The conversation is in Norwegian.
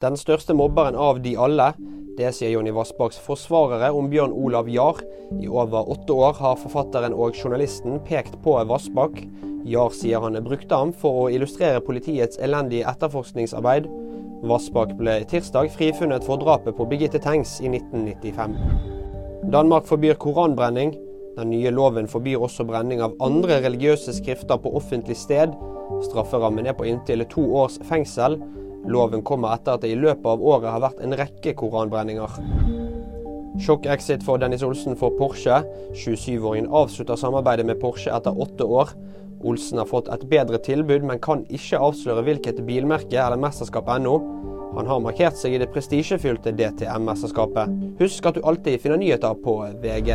Den største mobberen av de alle, det sier Jonny Vassbakks forsvarere om Bjørn Olav Jahr. I over åtte år har forfatteren og journalisten pekt på Vassbakk. Jahr sier han brukte ham for å illustrere politiets elendige etterforskningsarbeid. Vassbakk ble tirsdag frifunnet for drapet på Birgitte Tengs i 1995. Danmark forbyr koranbrenning. Den nye loven forbyr også brenning av andre religiøse skrifter på offentlig sted. Strafferammen er på inntil to års fengsel. Loven kommer etter at det i løpet av året har vært en rekke koranbrenninger. Sjokk-exit for Dennis Olsen for Porsche. 27-åringen avslutter samarbeidet med Porsche etter åtte år. Olsen har fått et bedre tilbud, men kan ikke avsløre hvilket bilmerke eller mesterskap ennå. Han har markert seg i det prestisjefylte DTM-mesterskapet. Husk at du alltid finner nyheter på VG.